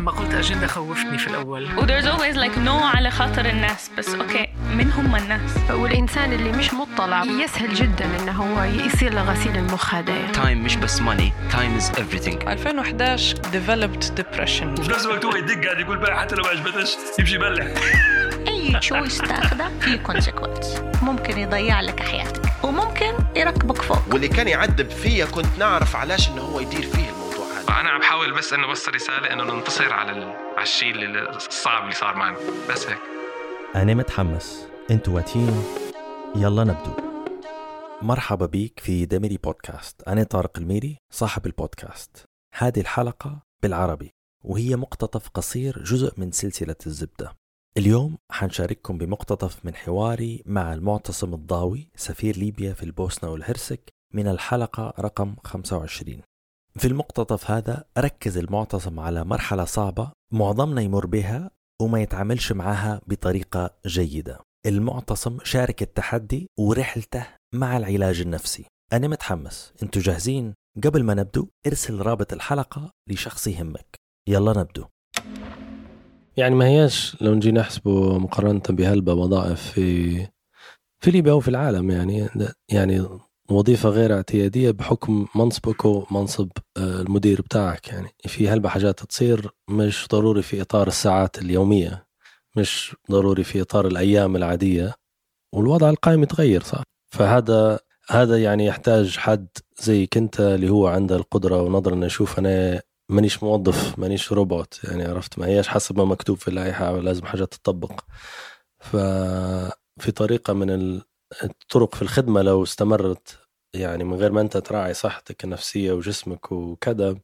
لما قلت اجنده خوفتني في الأول. و there's always like no على خاطر الناس بس okay من هم الناس؟ والإنسان اللي مش مطلع يسهل جدا إنه هو يصير له غسيل المخ هذا يعني. time مش بس money time is everything. 2011 developed depression. وفي نفس الوقت هو يدق قاعد يقول بقى حتى لو ما عجبتش يمشي يبلع. أي choice تاخده فيه consequence ممكن يضيع لك حياتك وممكن يركبك فوق. واللي كان يعذب فيا كنت نعرف علاش إنه هو يدير فيه الموضوع هذا أنا عم بحاول بس إنه أوصل رسالة إنه ننتصر على. على الشيء الصعب اللي صار معنا. بس هيك. أنا متحمس. أنتوا واتين. يلا نبدو. مرحبا بيك في دمري بودكاست. أنا طارق الميري صاحب البودكاست. هذه الحلقة بالعربي وهي مقتطف قصير جزء من سلسلة الزبدة. اليوم حنشارككم بمقتطف من حواري مع المعتصم الضاوي سفير ليبيا في البوسنة والهرسك من الحلقة رقم 25 في المقتطف هذا ركز المعتصم على مرحلة صعبة معظمنا يمر بها وما يتعاملش معها بطريقة جيدة. المعتصم شارك التحدي ورحلته مع العلاج النفسي. أنا متحمس. أنتوا جاهزين؟ قبل ما نبدو ارسل رابط الحلقة لشخص يهمك. يلا نبدو. يعني ما هياش لو نجي نحسبه مقارنة بهلبة وظائف في في ليبيا أو في العالم يعني يعني وظيفة غير اعتيادية بحكم منصبك ومنصب آه، المدير بتاعك. يعني في هلبة حاجات تصير مش ضروري في إطار الساعات اليومية مش ضروري في إطار الأيام العادية والوضع القائم يتغير صح؟ فهذا هذا يعني يحتاج حد زيك أنت اللي هو عنده القدرة ونظرة إنه يشوف أنا مانيش موظف مانيش روبوت. يعني عرفت؟ ما هياش حسب ما مكتوب في اللائحة لازم حاجة تطبق. ففي طريقة من الطرق في الخدمة لو استمرت يعني من غير ما أنت تراعي صحتك النفسية وجسمك وكذا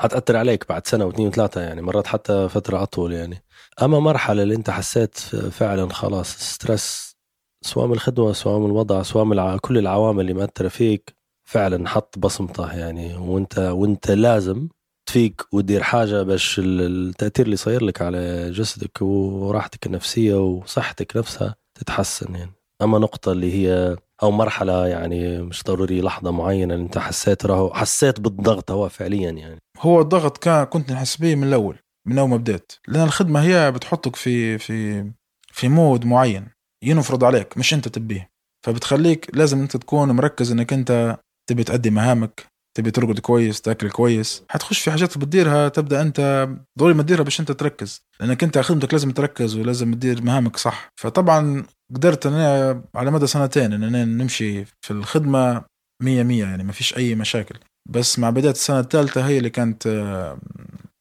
حتأثر عليك بعد سنة واثنين وثلاثة يعني مرات حتى فترة أطول يعني أما مرحلة اللي أنت حسيت فعلا خلاص ستريس سواء من الخدمة سواء من الوضع سواء من. كل العوامل اللي مأثرة فيك فعلا حط بصمته يعني وأنت وأنت لازم تفيق وتدير حاجة باش ال- التأثير اللي صاير لك على جسدك وراحتك النفسية وصحتك نفسها تتحسن يعني أما نقطة اللي هي أو مرحلة يعني مش ضروري لحظة معينة أنت حسيت راهو حسيت بالضغط هو فعليا يعني. هو الضغط كان كنت نحس به من الأول من أول ما بديت لأن الخدمة هي بتحطك في في في مود معين ينفرض عليك مش أنت تبيه. فبتخليك لازم أنت تكون مركز إنك أنت تبي تأدي مهامك تبي ترقد كويس تأكل كويس. حتخش في حاجات بتديرها تبدأ أنت ضروري ما تديرها باش أنت تركز. لأنك أنت خدمتك لازم تركز ولازم تدير مهامك صح. فطبعا قدرت أنا على مدى سنتين إن أنا نمشي في الخدمة مية مية يعني ما فيش أي مشاكل. بس مع بداية السنة الثالثة هي اللي كانت آه،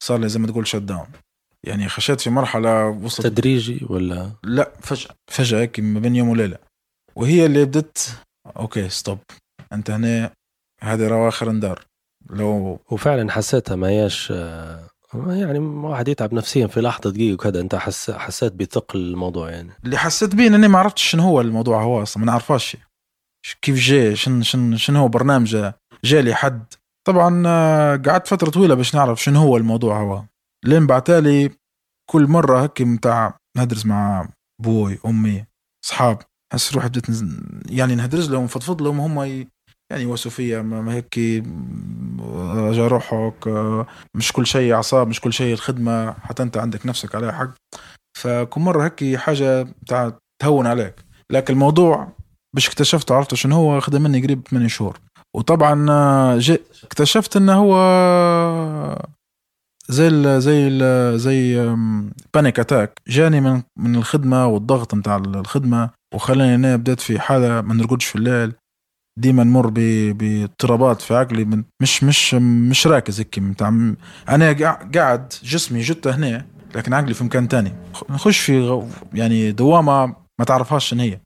صار لي زي ما تقول shutdown يعني خشيت في مرحلة وصلت تدريجي ولا؟ لا فجأة فجأة ما بين يوم وليلة. وهي اللي بدت okay stop أنت هنا هذه رواخر ندار لو وفعلا حسيتها ما هياش آه، يعني واحد يتعب نفسيا في لحظة دقيقة وكذا. أنت حس حسيت بثقل الموضوع يعني. اللي حسيت بيه انني ما عرفتش شنو هو الموضوع هو أصلا ما نعرفاش ش- كيف جاي شن شن شنو هو برنامج جالي حد. طبعا آه، قعدت فترة طويلة باش نعرف شنو هو الموضوع هو. لين بعتالي كل مرة هيك متاع ندرس مع بوي أمي أصحاب. هسه روحي بديت يعني نهدرز لهم فضفض لهم هم. يعني فيا ما هيك رجع روحك مش كل شيء أعصاب مش كل شيء الخدمة حتى أنت عندك نفسك عليها حق. فكل مرة هيك حاجة بتاع تهون عليك. لكن الموضوع باش اكتشفت عرفت شنو هو؟ خدم مني قريب 8 شهور. وطبعا اكتشفت إنه هو زي ال زي ال زي panic attack جاني من من الخدمة والضغط نتاع الخدمة وخلاني أنا بديت في حالة ما نرقدش في الليل. ديما نمر باضطرابات في عقلي من مش مش مش راكز هيك أنا قاع- قاعد جسمي جته هنا لكن عقلي في مكان تاني. نخش في يعني دوامة ما تعرفهاش شنو هي.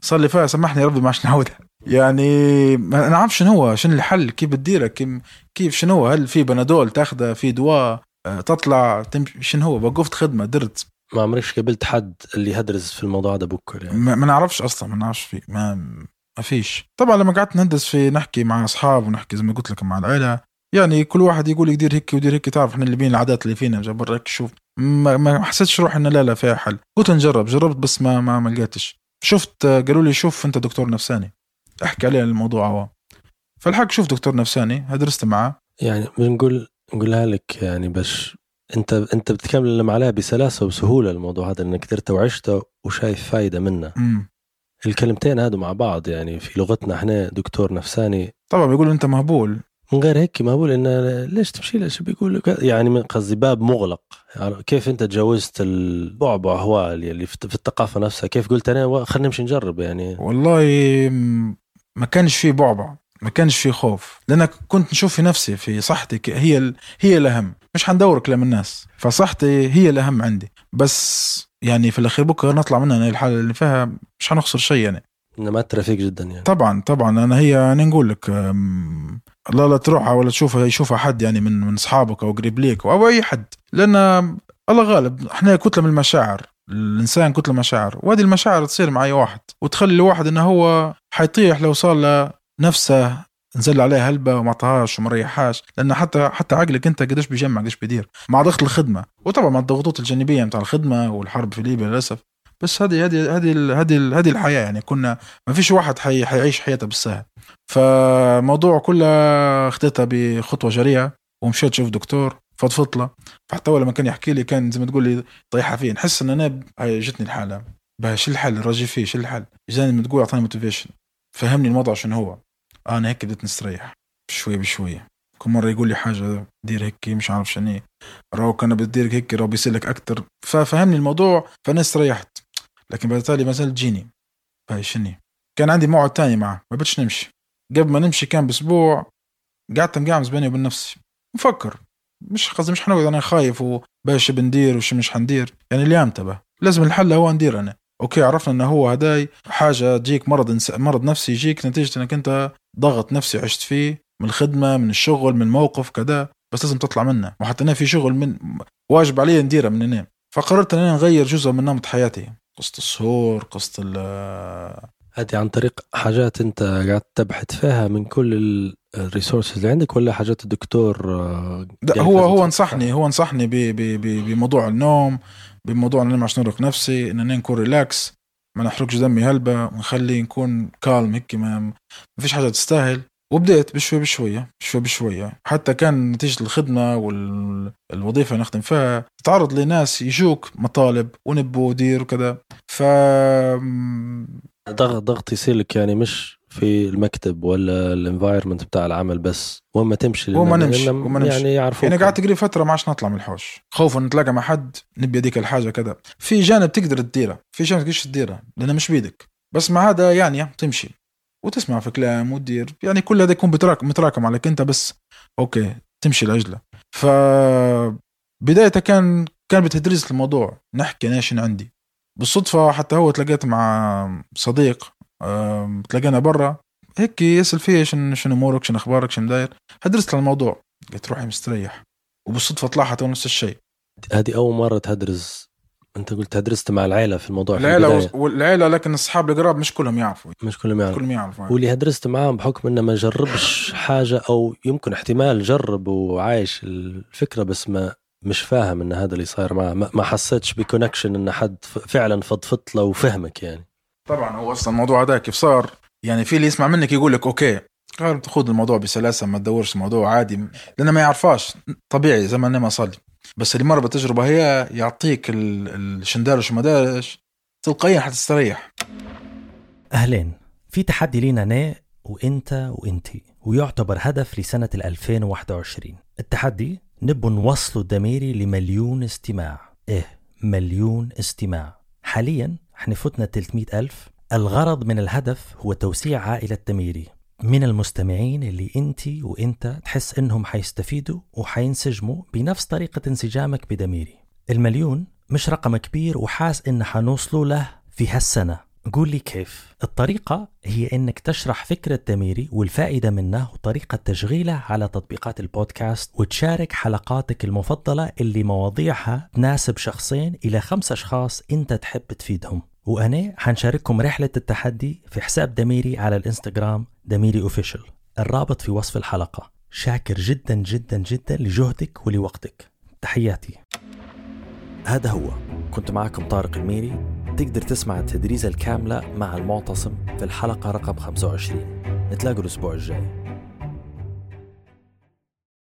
صار لي فيها سامحني يا ربي ما عادش نعودها يعني ما نعرفش شنو هو شنو الحل كيف بتديره كيف كيف شنو هو؟ هل في بنادول تاخذه في دواء آه، تطلع شنو هو؟ وقفت خدمة درت. ما عمريش قابلت حد اللي يهدرز في الموضوع ده بكر يعني. ما, ما نعرفش أصلا ما نعرفش في ما ما فيش. طبعا لما قعدت نهندس في نحكي مع أصحاب ونحكي زي ما قلت لك مع العيلة يعني كل واحد يقول لي دير هيك ودير هيك تعرف إحنا اللي بين العادات اللي فينا جا برا هيك شوف. ما, ما حسيتش روحي إنه لا لا فيها حل. قلت نجرب جربت بس ما ما, ما لقيتش. شفت قالوا لي شوف أنت دكتور نفساني. أحكي عليه الموضوع. هو فالحق شوف دكتور نفساني درست معاه. يعني بنقول نقولها لك يعني باش انت أنت بتكمل عليها بسلاسة وسهوله الموضوع هذا إنك درته وعشته وشايف فايدة منه. الكلمتين هادو مع بعض يعني في لغتنا إحنا دكتور نفساني. طبعا بيقول أنت مهبول. من غير هيك ما بقول انه ليش تمشي؟ ليش بيقول يعني من قصدي باب مغلق. يعني كيف أنت تجاوزت البعبع هو اللي في في الثقافة نفسها؟ كيف قلت أنا؟ خلينا نمشي نجرب يعني. والله ما كانش فيه بعبع ما كانش فيه خوف. لأن كنت نشوف في نفسي في صحتي هي. هي الأهم. مش حندور كلام الناس. فصحتي هي الأهم عندي. بس يعني في الأخير بكرة نطلع منها الحالة اللي فيها مش حنخسر شيء يعني. إنه ما ترى فيك جدا يعني. طبعا طبعا. أنا هي أنا نقول لك لا لا تروحها ولا تشوفها يشوفها حد يعني من من أصحابك أو قريب ليك أو أي حد. لأن الله غالب إحنا كتلة من المشاعر. الإنسان كتلة مشاعر. وهذه المشاعر تصير مع أي واحد. وتخلي الواحد إنه هو حيطيح لو صار له نفسه نزل عليه هلبة وما عطاهاش وما ريحهاش لأن حتى حتى عقلك أنت قديش بيجمع قديش بيدير مع ضغط الخدمة. وطبعا مع الضغوطات الجانبية متاع الخدمة والحرب في ليبيا للأسف. بس هذه هذه هذه هذه هذه الحياة يعني. كنا ما فيش واحد حي حيعيش حياته بالسهل. فموضوع كله اخذتها بخطوة جريئة ومشيت شوف دكتور فضفضت له فحتى لما كان يحكي لي كان زي ما تقول لي طيحها فيه. نحس إن أنا جتني الحالة. بقى شو الحل؟ راجي فيه شو الحل؟ جاني تقول أعطاني motivation فهمني الموضوع شنو هو. أنا هيك بديت نستريح شوي بشوي كل مرة يقول لي حاجة دير هيك مش عارف شنو راهو كان بدير هيك راهو بيصير لك أكثر ففهمني الموضوع فأنا استريحت. لكن بعد تالي ما زال تجيني. هاي شني كان عندي موعد تاني معه ما بدش نمشي. قبل ما نمشي كان بأسبوع قعدت مقعمز بيني وبين نفسي. مفكر. مش قصدي مش حنقعد أنا خايف وباش بندير وش مش حندير. يعني اللي انتبه لازم الحل هو ندير أنا. okay عرفنا إنه هو هداي حاجة تجيك مرض إنس... مرض نفسي يجيك نتيجة إنك أنت ضغط نفسي عشت فيه من الخدمة من الشغل من الموقف كذا بس لازم تطلع منه. وحتى أنا في شغل من واجب علي نديره من هنا. فقررت ان أنا نغير جزء من نمط حياتي. قصه السهور قصه ال- هذه عن طريق حاجات أنت قاعد تبحث فيها من كل ال resources اللي عندك ولا حاجات الدكتور آه، هو هو تفكر؟ نصحني هو نصحني ب- ب- ب- بموضوع النوم بموضوع إن أنا عشان نرهق نفسي إن أنا نكون relax ما نحرقش دمي هلبة ونخلي نكون calm هيك ما فيش حاجة تستاهل. وبديت بشوي بشوية شوي بشوية. حتى كان نتيجة الخدمة والوظيفة اللي نخدم فيها تتعرض لناس يجوك مطالب ونبو ودير وكذا. ف ضغط ضغط يصير لك يعني مش في المكتب ولا الانفايرمنت بتاع العمل بس وين ما تمشي وما نمشي وما نمشي. يعني يعرفوك. يعني قعدت تقريبا فترة ما عادش نطلع من الحوش. خوفا نتلاقى مع حد نبي هذيك الحاجة كذا في جانب تقدر تديره في جانب تقدرش تديره لأنه مش بيدك بس مع هذا يعني تمشي. وتسمع في كلام وتدير. يعني كل هذا يكون بتراكم متراكم عليك أنت بس. أوكي تمشي العجله ف بدايته كان كان بتدريس الموضوع. نحكي أنا عندي. بالصدفة حتى هو تلاقيت مع صديق. تلاقينا برا. هيك يسأل فيه شنو شنو أمورك شنو أخبارك شنو داير. هدرست الموضوع. قلت روحي مستريح. وبالصدفة طلع حتى نفس الشيء. هذه أول مرة تدرس أنت قلت هدرزت مع العيلة في الموضوع في العيلة البداية. والعيلة لكن اصحاب القراب مش كلهم يعرفوا. مش كلهم يعرفوا. كلهم يعرفوا. واللي هدرزت معاهم بحكم إنه ما جربش حاجة أو يمكن احتمال جرب وعايش الفكرة بس ما مش فاهم إن هذا اللي صاير معاه ما حسيتش ب connection إن حد فعلا فضفضت له وفهمك يعني. طبعا هو أصلا الموضوع هذا كيف صار؟ يعني في اللي يسمع منك يقول لك okay قال خذ الموضوع بسلاسة ما تدورش الموضوع عادي لأنه ما يعرفاش طبيعي زي ما أنا ما صلي. بس اللي مر بالتجربه هي يعطيك ال- ال- شن دارش وما دارش تلقائيا حتستريح. أهلين في تحدي لينا أنا وإنت وإنتي ويعتبر هدف لسنة ال 2021 التحدي نبو نوصلوا الدميري لمليون استماع. إيه مليون استماع. حاليا إحنا فتنا 300 ألف. الغرض من الهدف هو توسيع عائلة دميري من المستمعين اللي انتي وانت تحس انهم حيستفيدوا وحينسجموا بنفس طريقة انسجامك بدميري. المليون مش رقم كبير وحاس إن حنوصلوا له في هالسنة. قول لي كيف. الطريقة هي إنك تشرح فكرة دميري والفائدة منه وطريقة تشغيله على تطبيقات البودكاست وتشارك حلقاتك المفضلة اللي مواضيعها تناسب شخصين إلى خمس أشخاص أنت تحب تفيدهم. وأنا حنشارككم رحلة التحدي في حساب دميري على الإنستغرام دميري أوفيشل الرابط في وصف الحلقة. شاكر جدا جدا جدا لجهدك ولوقتك. تحياتي. هذا هو. كنت معكم طارق الميري. تقدر تسمع التدريزة الكاملة مع المعتصم في الحلقة رقم 25 نتلاقوا الأسبوع الجاي.